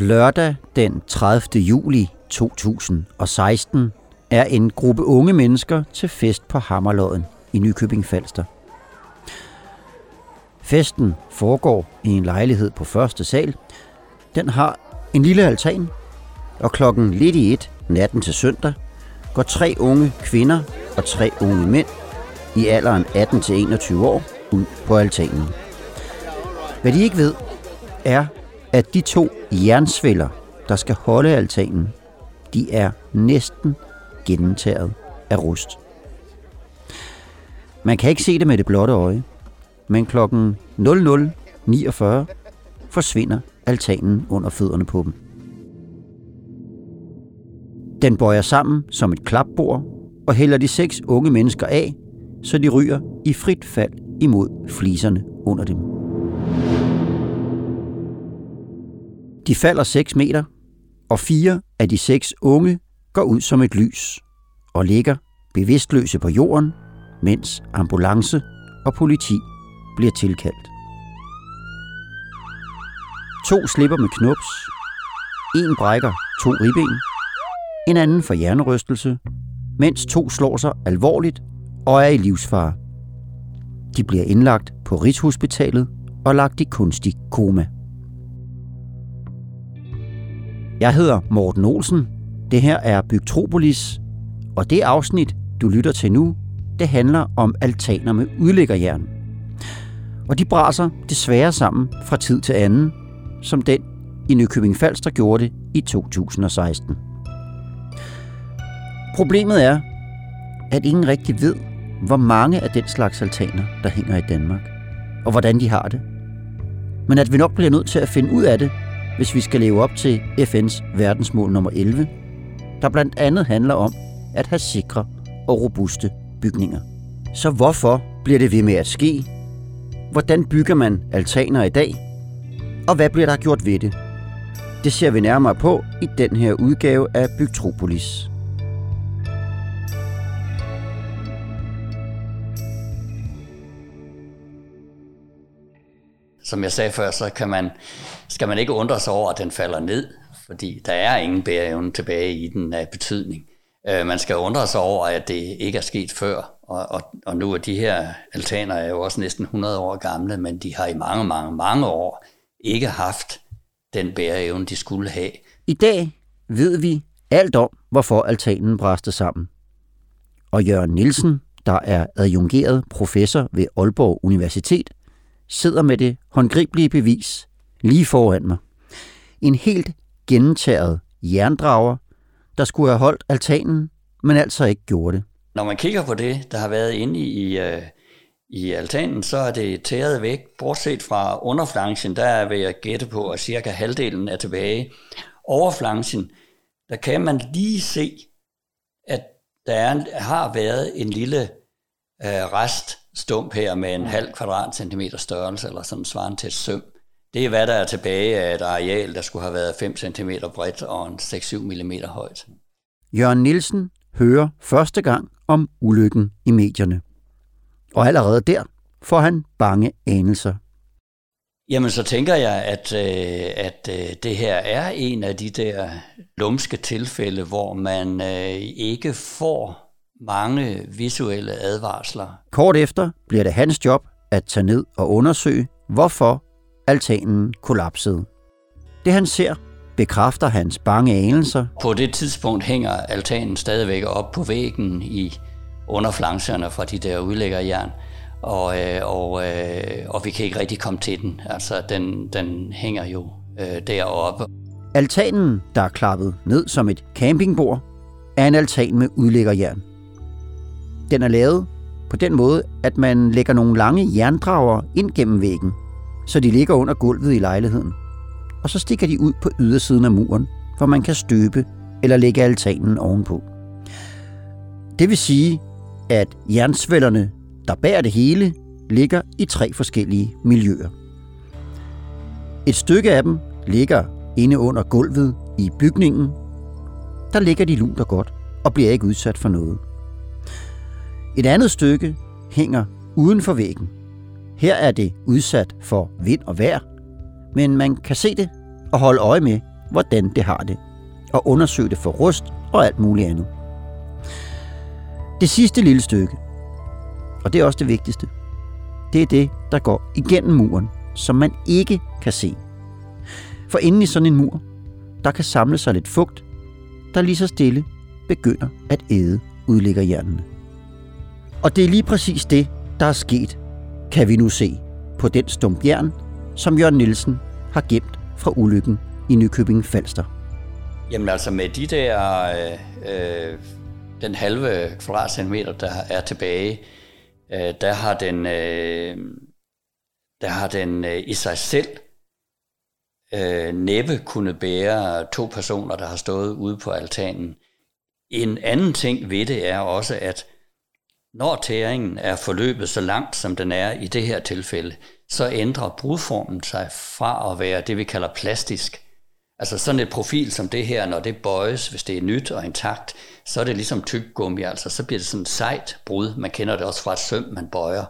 Lørdag den 30. juli 2016 er en gruppe unge mennesker til fest på Hammerlodden i Nykøbing Falster. Festen foregår i en lejlighed på første sal. Den har en lille altan, og klokken lidt i et natten til søndag går tre unge kvinder og tre unge mænd i alderen 18-21 år ud på altanen. Hvad de ikke ved, er, at de to jernsvælder, der skal holde altanen, de er næsten gennemtaget af rust. Man kan ikke se det med det blotte øje, men klokken 00.49 forsvinder altanen under fødderne på dem. Den bøjer sammen som et klapbord og hælder de seks unge mennesker af, så de ryger i frit fald imod fliserne under dem. De falder 6 meter, og fire af de seks unge går ud som et lys og ligger bevidstløse på jorden, mens ambulance og politi bliver tilkaldt. To slipper med knups, en brækker to ribben, en anden for hjernerystelse, mens to slår sig alvorligt og er i livsfare. De bliver indlagt på Rigshospitalet og lagt i kunstig koma. Jeg hedder Morten Olsen. Det her er Bygtropolis, og det afsnit, du lytter til nu, det handler om altaner med udlæggerjern. Og de braser desværre sammen fra tid til anden, som den i Nykøbing Falster gjorde det i 2016. Problemet er, at ingen rigtig ved, hvor mange af den slags altaner, der hænger i Danmark, og hvordan de har det. Men at vi nok bliver nødt til at finde ud af det, hvis vi skal leve op til FN's verdensmål nummer 11, der blandt andet handler om at have sikre og robuste bygninger. Så hvorfor bliver det ved med at ske? Hvordan bygger man altaner i dag? Og hvad bliver der gjort ved det? Det ser vi nærmere på i den her udgave af Bygtropolis. Som jeg sagde før, så kan man, skal man ikke undre sig over, at den falder ned, fordi der er ingen bæreevne tilbage i den af betydning. Øh, man skal undre sig over, at det ikke er sket før, og, og, og nu er de her altaner er jo også næsten 100 år gamle, men de har i mange, mange, mange år ikke haft den bæreevne, de skulle have. I dag ved vi alt om, hvorfor altanen bræste sammen. Og Jørgen Nielsen, der er adjungeret professor ved Aalborg Universitet, sidder med det håndgribelige bevis lige foran mig. En helt gentaget jerndrager, der skulle have holdt altanen, men altså ikke gjorde det. Når man kigger på det, der har været inde i, øh, i altanen, så er det tæret væk. Bortset fra underflanchen, der vil jeg gætte på, at cirka halvdelen er tilbage. Overflanchen, der kan man lige se, at der er, har været en lille uh, rest stump her med en halv kvadratcentimeter størrelse, eller sådan svarende til et søm. Det er, hvad der er tilbage af et areal, der skulle have været 5 cm bredt og en 6-7 mm højt. Jørgen Nielsen hører første gang om ulykken i medierne. Og allerede der får han bange anelser. Jamen, så tænker jeg, at, øh, at øh, det her er en af de der lumske tilfælde, hvor man øh, ikke får mange visuelle advarsler. Kort efter bliver det hans job at tage ned og undersøge, hvorfor altanen kollapsede. Det han ser, bekræfter hans bange anelser. På det tidspunkt hænger altanen stadigvæk op på væggen i underflancerne fra de der udlæggerjern, og, øh, og, øh, og vi kan ikke rigtig komme til den. Altså, den, den hænger jo øh, deroppe. Altanen, der er klappet ned som et campingbord, er en altan med udlæggerjern. Den er lavet på den måde, at man lægger nogle lange jerndrager ind gennem væggen, så de ligger under gulvet i lejligheden. Og så stikker de ud på ydersiden af muren, hvor man kan støbe eller lægge altanen ovenpå. Det vil sige, at jernsvælderne, der bærer det hele, ligger i tre forskellige miljøer. Et stykke af dem ligger inde under gulvet i bygningen. Der ligger de lunt og godt og bliver ikke udsat for noget. Et andet stykke hænger uden for væggen. Her er det udsat for vind og vejr, men man kan se det og holde øje med, hvordan det har det, og undersøge det for rust og alt muligt andet. Det sidste lille stykke, og det er også det vigtigste, det er det, der går igennem muren, som man ikke kan se. For inden i sådan en mur, der kan samle sig lidt fugt, der lige så stille begynder at æde udliggerhjernene. Og det er lige præcis det, der er sket, kan vi nu se på den stump jern, som Jørgen Nielsen har gemt fra ulykken i Nykøbing Falster. Jamen altså med de der, øh, øh, den halve kvadratcentimeter, der er tilbage, øh, der har den, øh, der har den øh, i sig selv øh, næppe kunne bære to personer, der har stået ude på altanen. En anden ting ved det er også, at når tæringen er forløbet så langt, som den er i det her tilfælde, så ændrer brudformen sig fra at være det, vi kalder plastisk. Altså sådan et profil som det her, når det bøjes, hvis det er nyt og intakt, så er det ligesom tyggegummi, altså så bliver det sådan sejt brud. Man kender det også fra et søm, man bøjer.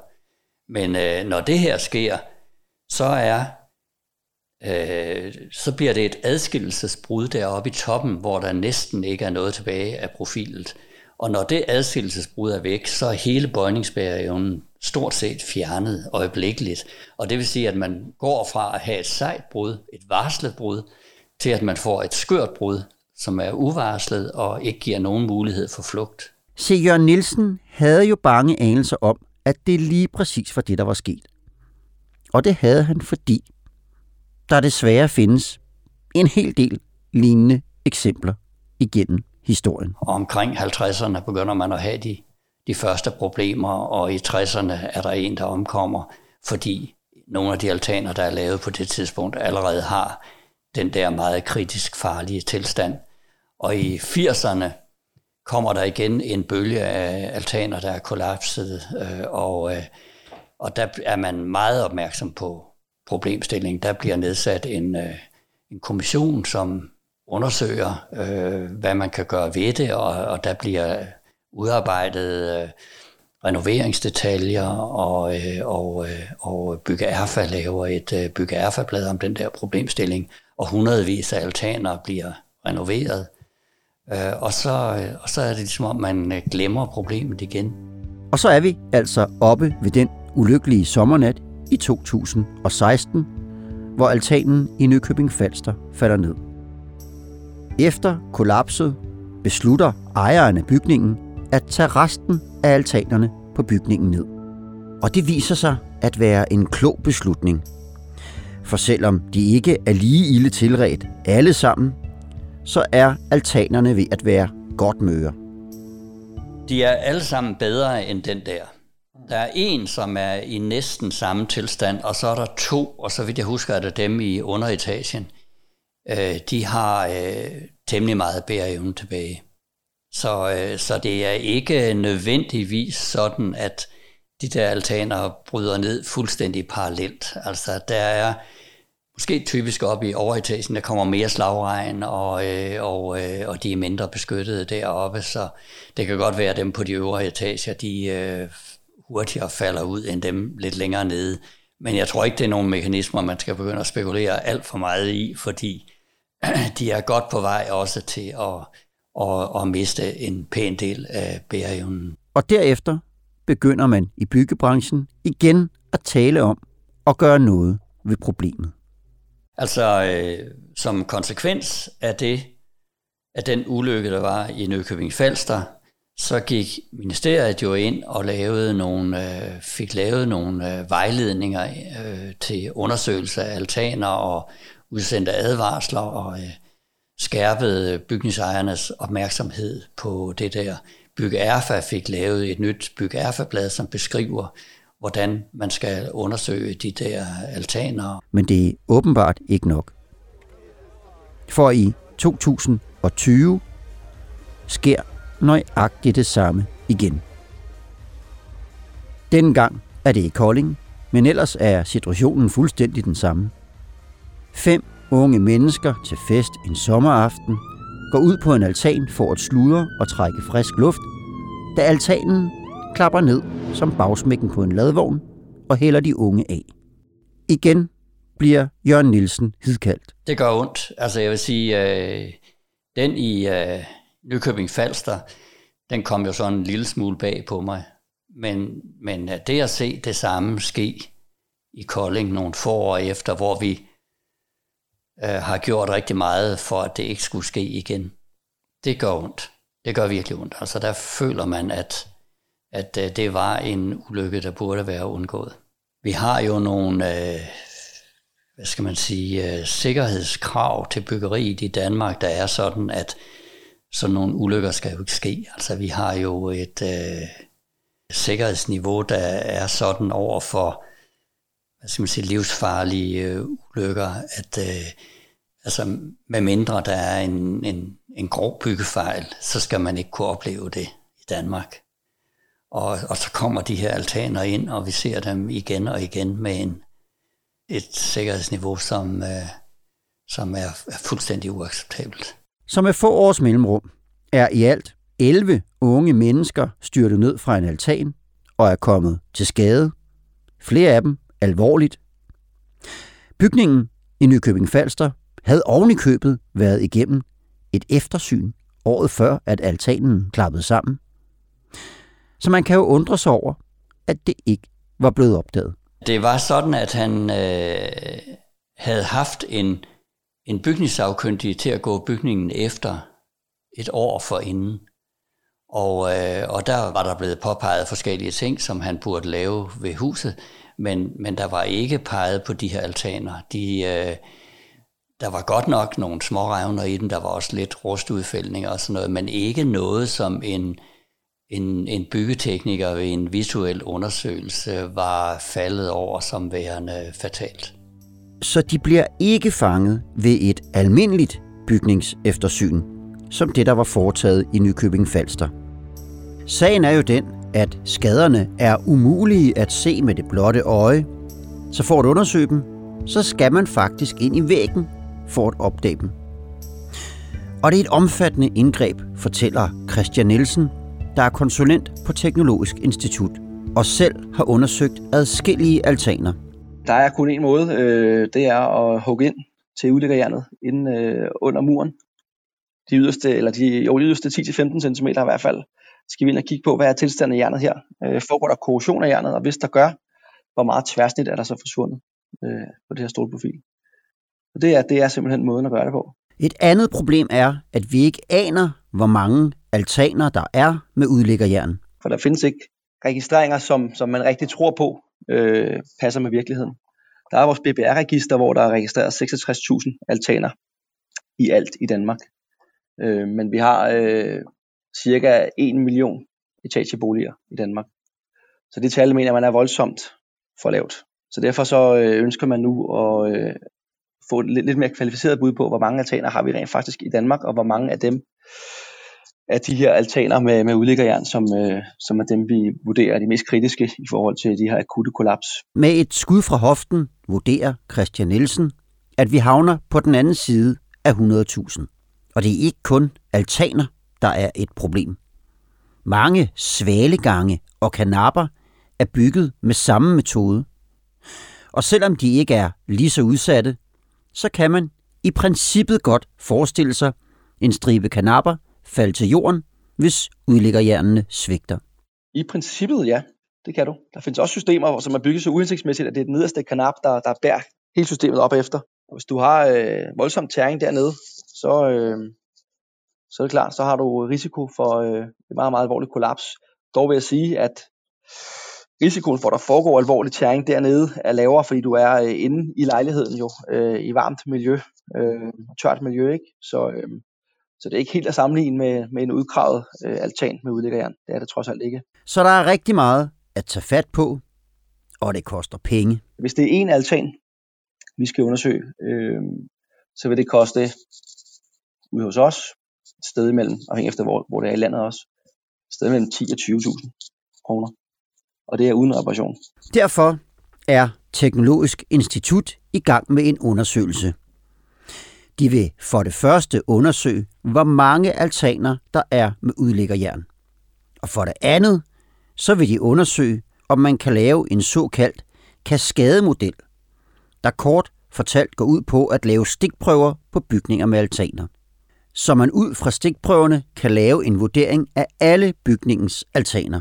Men øh, når det her sker, så er øh, så bliver det et adskillelsesbrud deroppe i toppen, hvor der næsten ikke er noget tilbage af profilet. Og når det adskillelsesbrud er væk, så er hele bøjningsbæreevnen stort set fjernet øjeblikkeligt. Og det vil sige, at man går fra at have et sejt brud, et varslet brud, til at man får et skørt brud, som er uvarslet og ikke giver nogen mulighed for flugt. Se, Jørgen Nielsen havde jo bange anelser om, at det lige præcis var det, der var sket. Og det havde han, fordi der desværre findes en hel del lignende eksempler igennem historien. Og omkring 50'erne begynder man at have de, de første problemer, og i 60'erne er der en, der omkommer, fordi nogle af de altaner, der er lavet på det tidspunkt, allerede har den der meget kritisk farlige tilstand. Og i 80'erne kommer der igen en bølge af altaner, der er kollapset, øh, og, øh, og der er man meget opmærksom på problemstillingen. Der bliver nedsat en, øh, en kommission, som undersøger, øh, hvad man kan gøre ved det, og, og der bliver udarbejdet øh, renoveringsdetaljer, og, øh, og, øh, og Bygge Erfa laver et øh, Bygge Erfa-blad om den der problemstilling, og hundredvis af altaner bliver renoveret. Øh, og, så, øh, og så er det ligesom om, man øh, glemmer problemet igen. Og så er vi altså oppe ved den ulykkelige sommernat i 2016, hvor altanen i Nykøbing Falster falder ned. Efter kollapset beslutter ejeren af bygningen at tage resten af altanerne på bygningen ned. Og det viser sig at være en klog beslutning. For selvom de ikke er lige ilde tilret alle sammen, så er altanerne ved at være godt møre. De er alle sammen bedre end den der. Der er en, som er i næsten samme tilstand, og så er der to, og så vidt jeg husker, er der dem i underetagen. Øh, de har øh, temmelig meget bæreevne tilbage. Så, øh, så det er ikke nødvendigvis sådan, at de der altaner bryder ned fuldstændig parallelt. Altså der er måske typisk op i overetagen, der kommer mere slagregn, og, øh, og, øh, og de er mindre beskyttede deroppe, så det kan godt være, at dem på de øvre etager, de øh, hurtigere falder ud end dem lidt længere nede. Men jeg tror ikke, det er nogle mekanismer, man skal begynde at spekulere alt for meget i, fordi de er godt på vej også til at, at, at miste en pæn del af bæreevnen. Og derefter begynder man i byggebranchen igen at tale om at gøre noget ved problemet. Altså, øh, som konsekvens af det, af den ulykke, der var i Nykøbing Falster, så gik ministeriet jo ind og lavede nogle, øh, fik lavet nogle øh, vejledninger øh, til undersøgelse af altaner og udsendte advarsler og øh, skærpede bygningsejernes opmærksomhed på det der. Byg Erfa fik lavet et nyt Byg Erfa-blad, som beskriver, hvordan man skal undersøge de der altaner. Men det er åbenbart ikke nok. For i 2020 sker nøjagtigt det samme igen. Dengang er det i Kolding, men ellers er situationen fuldstændig den samme. Fem unge mennesker til fest en sommeraften går ud på en altan for at sludre og trække frisk luft, da altanen klapper ned som bagsmækken på en ladvogn og hælder de unge af. Igen bliver Jørgen Nielsen hidkaldt. Det gør ondt. Altså jeg vil sige, øh, den i øh, Nykøbing Falster, den kom jo sådan en lille smule bag på mig. Men, men øh, det at se det samme ske i Kolding nogle få år efter, hvor vi øh, har gjort rigtig meget for, at det ikke skulle ske igen, det gør ondt. Det gør virkelig ondt. Altså der føler man, at, at øh, det var en ulykke, der burde være undgået. Vi har jo nogle, øh, hvad skal man sige, øh, sikkerhedskrav til byggeriet i Danmark, der er sådan, at sådan nogle ulykker skal jo ikke ske. Altså vi har jo et øh, sikkerhedsniveau, der er sådan over for hvad skal man sige, livsfarlige øh, ulykker, at øh, altså, med mindre der er en, en, en grov byggefejl, så skal man ikke kunne opleve det i Danmark. Og, og så kommer de her altaner ind, og vi ser dem igen og igen med en, et sikkerhedsniveau, som, øh, som er, er fuldstændig uacceptabelt. Så med få års mellemrum er i alt 11 unge mennesker styrtet ned fra en altan og er kommet til skade. Flere af dem alvorligt. Bygningen i Nykøbing Falster havde oven i købet været igennem et eftersyn året før, at altanen klappede sammen. Så man kan jo undre sig over, at det ikke var blevet opdaget. Det var sådan, at han øh, havde haft en, en bygningssagkyndig til at gå bygningen efter et år for inden. Og, øh, og der var der blevet påpeget forskellige ting, som han burde lave ved huset, men, men der var ikke peget på de her altaner. De, øh, der var godt nok nogle små revner i den, der var også lidt rustudfældninger og sådan noget, men ikke noget, som en, en, en byggetekniker ved en visuel undersøgelse var faldet over som værende fatalt. Så de bliver ikke fanget ved et almindeligt bygningseftersyn, som det, der var foretaget i Nykøbing Falster. Sagen er jo den, at skaderne er umulige at se med det blotte øje, så for at undersøge dem, så skal man faktisk ind i væggen for at opdage dem. Og det er et omfattende indgreb, fortæller Christian Nielsen, der er konsulent på Teknologisk Institut og selv har undersøgt adskillige altaner. Der er kun en måde, øh, det er at hugge ind til udlæggerjernet inden øh, under muren. De yderste, eller de, jo, de yderste 10-15 cm i hvert fald, skal vi ind og kigge på, hvad er tilstanden af jernet her. Øh, foregår der korrosion af jernet, og hvis der gør, hvor meget tværsnit er der så forsvundet øh, på det her stålprofil. Og det er, det er simpelthen måden at gøre det på. Et andet problem er, at vi ikke aner, hvor mange altaner der er med udlæggerjern. For der findes ikke registreringer, som, som man rigtig tror på, øh, passer med virkeligheden. Der er vores BBR-register, hvor der er registreret 66.000 altaner i alt i Danmark. Øh, men vi har øh, cirka 1 million etageboliger i Danmark. Så det tal mener man er voldsomt for lavt. Så derfor så øh, ønsker man nu at øh, få et lidt, lidt mere kvalificeret bud på, hvor mange altaner har vi rent faktisk i Danmark, og hvor mange af dem af de her altaner med, med udlæggerjern, som, øh, som er dem, vi vurderer er de mest kritiske i forhold til de her akutte kollaps. Med et skud fra hoften vurderer Christian Nielsen, at vi havner på den anden side af 100.000. Og det er ikke kun altaner, der er et problem. Mange svalegange og kanapper er bygget med samme metode. Og selvom de ikke er lige så udsatte, så kan man i princippet godt forestille sig en stribe kanapper falde til jorden, hvis udliggerjernene svigter. I princippet ja, det kan du. Der findes også systemer, som er bygget så uhensigtsmæssigt, at det er den nederste kanap, der, der bærer hele systemet op efter. Og hvis du har øh, voldsom tæring dernede, så, øh, så er det klart, så har du risiko for øh, et meget, meget alvorligt kollaps. Dog vil jeg sige, at risikoen for, at der foregår alvorlig tæring dernede, er lavere, fordi du er øh, inde i lejligheden jo, øh, i varmt miljø, øh, tørt miljø, ikke? Så, øh, så det er ikke helt at sammenligne med, med en udkravet øh, altan med udlæggerjern. Det er det trods alt ikke. Så der er rigtig meget at tage fat på, og det koster penge. Hvis det er en altan, vi skal undersøge, øh, så vil det koste ude hos os et sted imellem, afhængig efter hvor, hvor det er i landet også, et sted mellem 10 og 20.000 kroner. Og det er uden reparation. Derfor er Teknologisk Institut i gang med en undersøgelse. De vil for det første undersøge, hvor mange altaner der er med udlæggerjern. Og for det andet, så vil de undersøge, om man kan lave en såkaldt kaskademodel, der kort fortalt går ud på at lave stikprøver på bygninger med altaner. Så man ud fra stikprøverne kan lave en vurdering af alle bygningens altaner.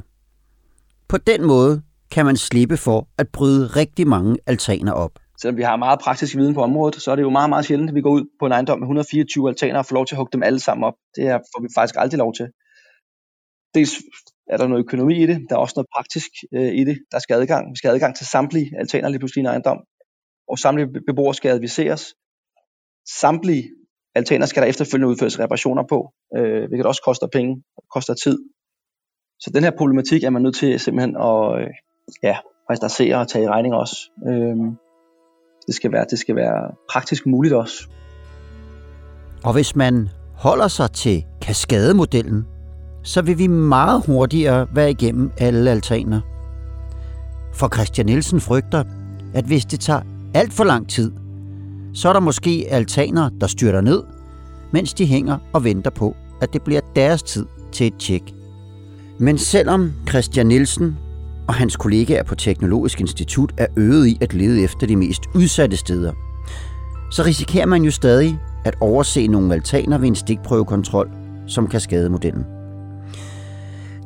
På den måde kan man slippe for at bryde rigtig mange altaner op. Selvom vi har meget praktisk viden på området, så er det jo meget, meget sjældent, at vi går ud på en ejendom med 124 altaner og får lov til at hugge dem alle sammen op. Det får vi faktisk aldrig lov til. Dels er der noget økonomi i det, der er også noget praktisk øh, i det. Der skal adgang. Vi skal have adgang til samtlige altaner lige pludselig i en ejendom, og samtlige beboere skal adviseres. Samtlige altaner skal der efterfølgende udføres reparationer på, øh, hvilket også koster penge, koster tid. Så den her problematik er man nødt til simpelthen at øh, ja, restaurere og tage i regning også. Øh, det skal være, det skal være praktisk muligt også. Og hvis man holder sig til kaskademodellen, så vil vi meget hurtigere være igennem alle altaner. For Christian Nielsen frygter, at hvis det tager alt for lang tid, så er der måske altaner, der styrter ned, mens de hænger og venter på, at det bliver deres tid til et tjek. Men selvom Christian Nielsen og hans kollegaer på Teknologisk Institut er øget i at lede efter de mest udsatte steder, så risikerer man jo stadig at overse nogle altaner ved en stikprøvekontrol, som kan skade modellen.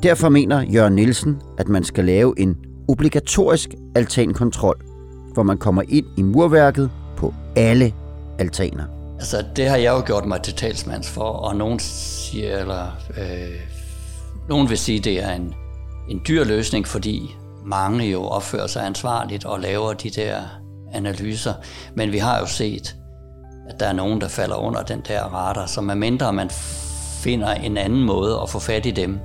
Derfor mener Jørgen Nielsen, at man skal lave en obligatorisk altankontrol, hvor man kommer ind i murværket alle altaner. Altså, det har jeg jo gjort mig til talsmands for, og nogen siger, eller øh, nogen vil sige, det er en, en dyr løsning, fordi mange jo opfører sig ansvarligt og laver de der analyser. Men vi har jo set, at der er nogen, der falder under den der radar, så medmindre man finder en anden måde at få fat i dem,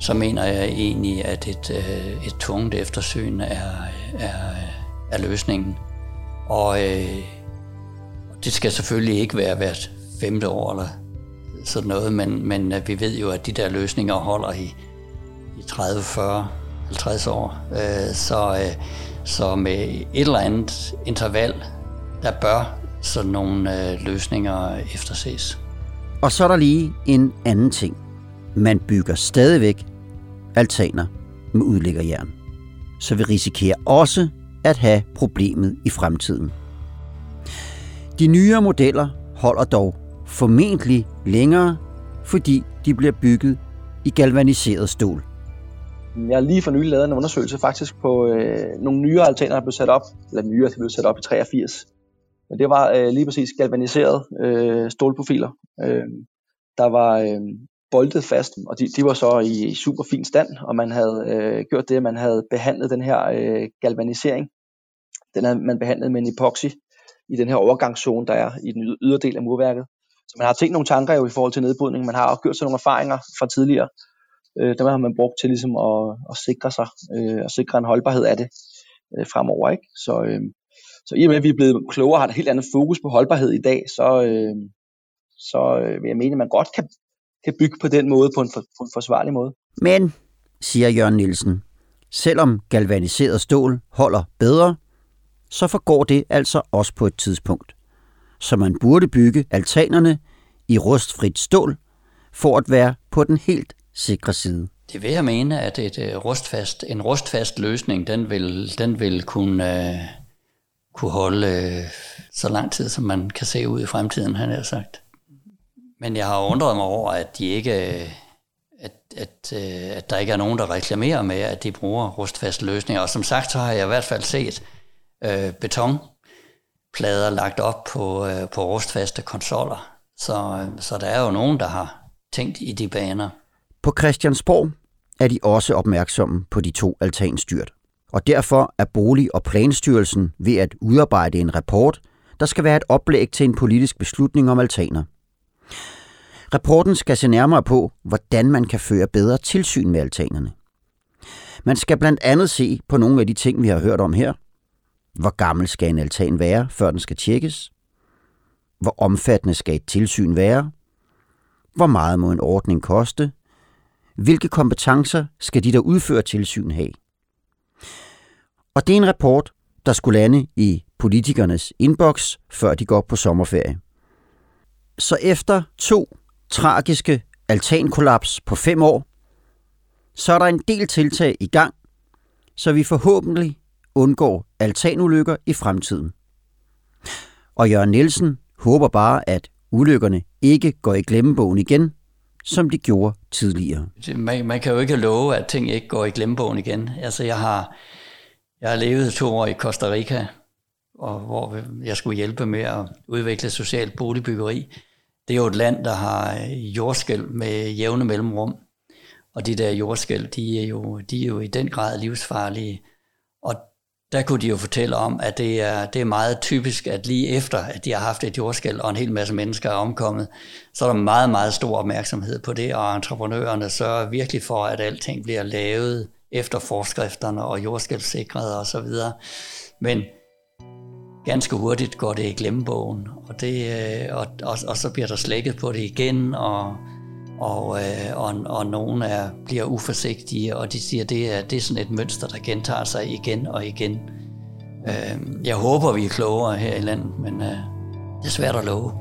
så mener jeg egentlig, at et, øh, et tungt eftersyn er, er, er løsningen. Og øh, det skal selvfølgelig ikke være hvert femte år eller sådan noget, men, men øh, vi ved jo, at de der løsninger holder i, i 30, 40, 50 år. Øh, så, øh, så med et eller andet interval, der bør sådan nogle løsninger efterses. Og så er der lige en anden ting. Man bygger stadigvæk altaner med udlæggerjern. Så vi risikerer også at have problemet i fremtiden. De nyere modeller holder dog formentlig længere, fordi de bliver bygget i galvaniseret stål. Jeg har lige for nylig lavet en undersøgelse faktisk på øh, nogle nyere altaner, der blev sat op, eller nyere, der blev sat op i 83. Men det var øh, lige præcis galvaniserede øh, stålprofiler. Øh, der var øh, boltet fast, og de, de var så i super fin stand, og man havde øh, gjort det, at man havde behandlet den her øh, galvanisering. Den havde man behandlet med en epoxy i den her overgangszone, der er i den ydre del af murværket. Så man har tænkt nogle tanker jo i forhold til nedbrydning. Man har også gjort sig nogle erfaringer fra tidligere. Øh, dem har man brugt til ligesom at, at sikre sig, øh, og sikre en holdbarhed af det øh, fremover. Ikke? Så, øh, så i og med, at vi er blevet klogere og har et helt andet fokus på holdbarhed i dag, så, øh, så øh, vil jeg mene, at man godt kan kan bygge på den måde, på en, for, på en forsvarlig måde. Men, siger Jørgen Nielsen, selvom galvaniseret stål holder bedre, så forgår det altså også på et tidspunkt. Så man burde bygge altanerne i rustfrit stål, for at være på den helt sikre side. Det vil jeg mene, at et øh, rustfast, en rustfast løsning, den vil, den vil kunne, uh, kunne holde uh, så lang tid, som man kan se ud i fremtiden, han har sagt. Men jeg har undret mig over, at de ikke at, at, at der ikke er nogen, der reklamerer med, at de bruger rustfast løsninger. Og som sagt, så har jeg i hvert fald set øh, betonplader lagt op på, øh, på rustfaste konsoller. Så, øh, så der er jo nogen, der har tænkt i de baner. På Christiansborg er de også opmærksomme på de to altanstyrt. Og derfor er Bolig- og Planstyrelsen ved at udarbejde en rapport, der skal være et oplæg til en politisk beslutning om altaner. Rapporten skal se nærmere på, hvordan man kan føre bedre tilsyn med altanerne. Man skal blandt andet se på nogle af de ting, vi har hørt om her. Hvor gammel skal en altan være, før den skal tjekkes? Hvor omfattende skal et tilsyn være? Hvor meget må en ordning koste? Hvilke kompetencer skal de, der udfører tilsyn, have? Og det er en rapport, der skulle lande i politikernes inbox, før de går på sommerferie. Så efter to tragiske altankollaps på fem år, så er der en del tiltag i gang, så vi forhåbentlig undgår altanulykker i fremtiden. Og Jørgen Nielsen håber bare, at ulykkerne ikke går i glemmebogen igen, som de gjorde tidligere. Man, man kan jo ikke love, at ting ikke går i glemmebogen igen. Altså, jeg har, jeg har levet to år i Costa Rica, og hvor jeg skulle hjælpe med at udvikle socialt boligbyggeri. Det er jo et land, der har jordskæld med jævne mellemrum. Og de der jordskæld, de er jo, de er jo i den grad livsfarlige. Og der kunne de jo fortælle om, at det er, det er meget typisk, at lige efter, at de har haft et jordskæld, og en hel masse mennesker er omkommet, så er der meget, meget stor opmærksomhed på det, og entreprenørerne sørger virkelig for, at alting bliver lavet efter forskrifterne og jordskældssikret og så videre. Men ganske hurtigt går det i glemmebogen, og, det, øh, og, og, og så bliver der slækket på det igen, og, og, øh, og, og nogen er, bliver uforsigtige, og de siger, at det er, det er sådan et mønster, der gentager sig igen og igen. Øh, jeg håber, vi er klogere her i landet, men øh, det er svært at love.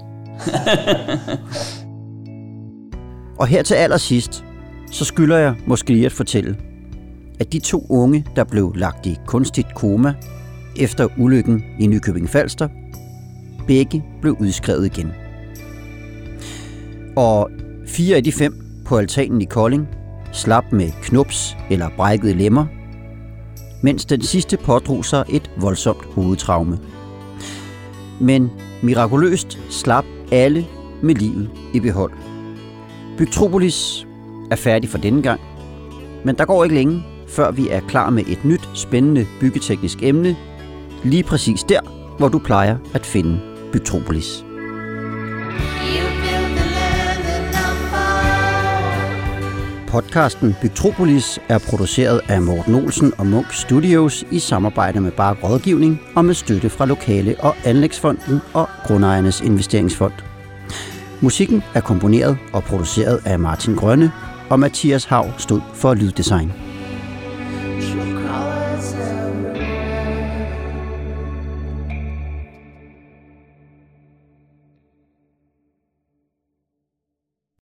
og her til allersidst, så skylder jeg måske lige at fortælle, at de to unge, der blev lagt i kunstigt koma efter ulykken i Nykøbing Falster, begge blev udskrevet igen. Og fire af de fem på altanen i Kolding slap med knups eller brækkede lemmer, mens den sidste pådrog sig et voldsomt hovedtraume. Men mirakuløst slap alle med livet i behold. Bygtropolis er færdig for denne gang, men der går ikke længe, før vi er klar med et nyt, spændende byggeteknisk emne, lige præcis der, hvor du plejer at finde Bygtropolis. Podcasten Bygtropolis er produceret af Morten Olsen og Munk Studios i samarbejde med Bark Rådgivning og med støtte fra Lokale- og Anlægsfonden og Grundejernes Investeringsfond. Musikken er komponeret og produceret af Martin Grønne, og Mathias Hav stod for lyddesign.